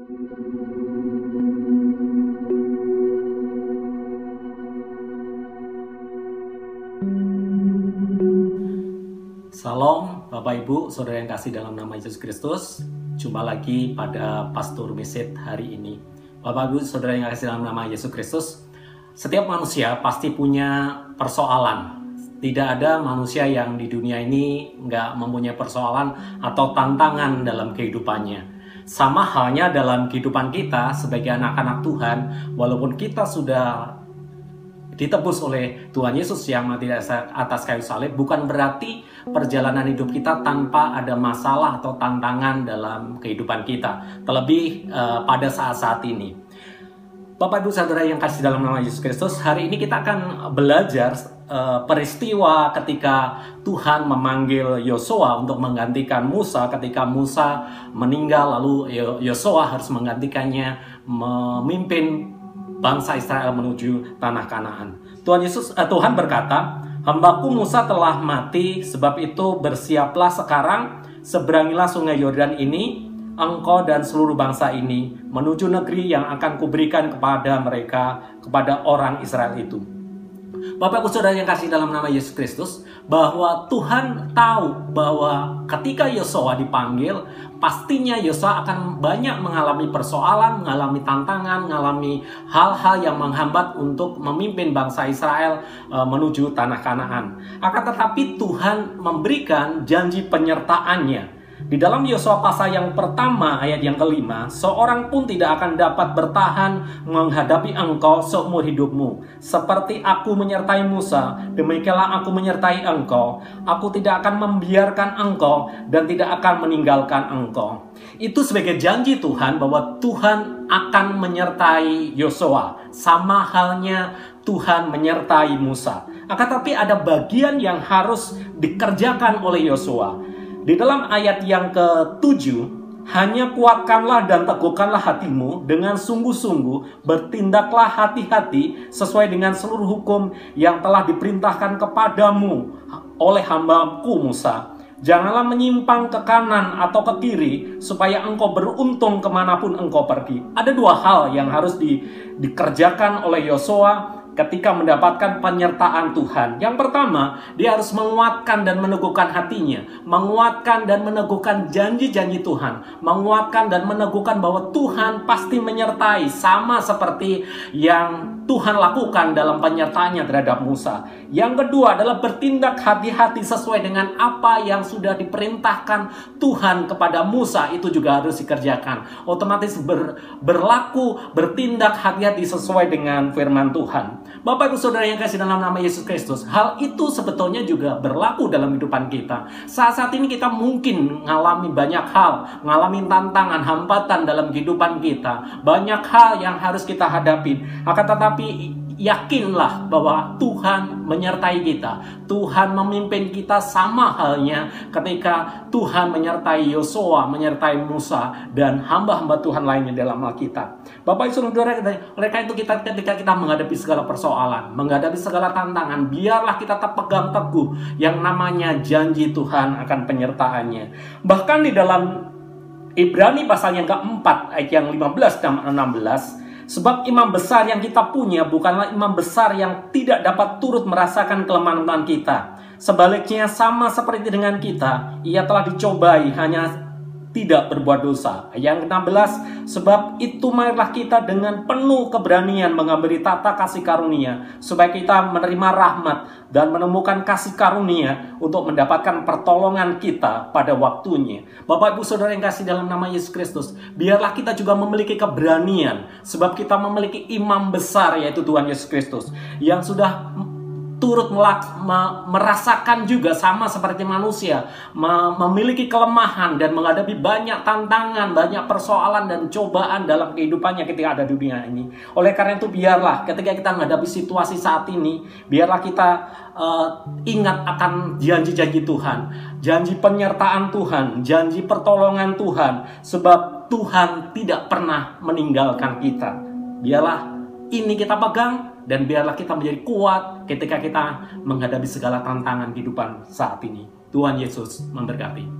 Salam Bapak Ibu, Saudara yang kasih dalam nama Yesus Kristus. Jumpa lagi pada Pastor Mesit hari ini. Bapak Ibu, Saudara yang kasih dalam nama Yesus Kristus. Setiap manusia pasti punya persoalan. Tidak ada manusia yang di dunia ini nggak mempunyai persoalan atau tantangan dalam kehidupannya. Sama halnya dalam kehidupan kita sebagai anak-anak Tuhan, walaupun kita sudah ditebus oleh Tuhan Yesus yang mati atas kayu salib bukan berarti perjalanan hidup kita tanpa ada masalah atau tantangan dalam kehidupan kita terlebih uh, pada saat-saat ini Bapak Ibu Saudara yang kasih dalam nama Yesus Kristus hari ini kita akan belajar uh, peristiwa ketika Tuhan memanggil Yosua untuk menggantikan Musa ketika Musa meninggal lalu Yosua harus menggantikannya memimpin bangsa Israel menuju tanah Kanaan. Tuhan Yesus eh, Tuhan berkata, "Hambaku Musa telah mati, sebab itu bersiaplah sekarang, seberangilah sungai Yordan ini, engkau dan seluruh bangsa ini menuju negeri yang akan kuberikan kepada mereka, kepada orang Israel itu." Bapak saudara yang kasih dalam nama Yesus Kristus, bahwa Tuhan tahu bahwa ketika Yosua dipanggil, pastinya Yosua akan banyak mengalami persoalan, mengalami tantangan, mengalami hal-hal yang menghambat untuk memimpin bangsa Israel e, menuju tanah Kanaan. Akan tetapi Tuhan memberikan janji penyertaannya di dalam Yosua pasal yang pertama ayat yang kelima, seorang pun tidak akan dapat bertahan menghadapi engkau seumur hidupmu. Seperti aku menyertai Musa, demikianlah aku menyertai engkau. Aku tidak akan membiarkan engkau dan tidak akan meninggalkan engkau. Itu sebagai janji Tuhan bahwa Tuhan akan menyertai Yosua. Sama halnya Tuhan menyertai Musa. Akan tapi ada bagian yang harus dikerjakan oleh Yosua di dalam ayat yang ke-7, hanya kuatkanlah dan teguhkanlah hatimu dengan sungguh-sungguh, bertindaklah hati-hati sesuai dengan seluruh hukum yang telah diperintahkan kepadamu oleh hambaku Musa. Janganlah menyimpang ke kanan atau ke kiri supaya engkau beruntung ke mana pun engkau pergi. Ada dua hal yang harus di, dikerjakan oleh Yosua ketika mendapatkan penyertaan Tuhan. Yang pertama, dia harus menguatkan dan meneguhkan hatinya, menguatkan dan meneguhkan janji-janji Tuhan, menguatkan dan meneguhkan bahwa Tuhan pasti menyertai sama seperti yang Tuhan lakukan dalam penyertaannya terhadap Musa. Yang kedua adalah bertindak hati-hati sesuai dengan apa yang sudah diperintahkan Tuhan kepada Musa itu juga harus dikerjakan. Otomatis ber, berlaku, bertindak hati-hati sesuai dengan firman Tuhan. Bapak Ibu Saudara yang kasih dalam nama Yesus Kristus, hal itu sebetulnya juga berlaku dalam kehidupan kita. Saat-saat ini kita mungkin mengalami banyak hal, mengalami tantangan, hambatan dalam kehidupan kita. Banyak hal yang harus kita hadapi. Akan tetapi tapi yakinlah bahwa Tuhan menyertai kita. Tuhan memimpin kita sama halnya ketika Tuhan menyertai Yosua, menyertai Musa dan hamba-hamba Tuhan lainnya dalam Alkitab. Bapak Ibu Saudara, mereka itu kita ketika kita menghadapi segala persoalan, menghadapi segala tantangan, biarlah kita tetap pegang teguh yang namanya janji Tuhan akan penyertaannya. Bahkan di dalam Ibrani pasal yang keempat ayat yang 15 dan 16 Sebab imam besar yang kita punya bukanlah imam besar yang tidak dapat turut merasakan kelemahan kita. Sebaliknya sama seperti dengan kita, ia telah dicobai hanya tidak berbuat dosa. Yang 16, sebab itu marilah kita dengan penuh keberanian mengambil tata kasih karunia, supaya kita menerima rahmat dan menemukan kasih karunia untuk mendapatkan pertolongan kita pada waktunya. Bapak Ibu Saudara yang kasih dalam nama Yesus Kristus, biarlah kita juga memiliki keberanian, sebab kita memiliki imam besar yaitu Tuhan Yesus Kristus, yang sudah turut melak, me, merasakan juga sama seperti manusia, me, memiliki kelemahan dan menghadapi banyak tantangan, banyak persoalan dan cobaan dalam kehidupannya ketika ada dunia ini. Oleh karena itu biarlah ketika kita menghadapi situasi saat ini, biarlah kita uh, ingat akan janji-janji Tuhan, janji penyertaan Tuhan, janji pertolongan Tuhan, sebab Tuhan tidak pernah meninggalkan kita. Biarlah ini kita pegang dan biarlah kita menjadi kuat ketika kita menghadapi segala tantangan kehidupan saat ini. Tuhan Yesus memberkati.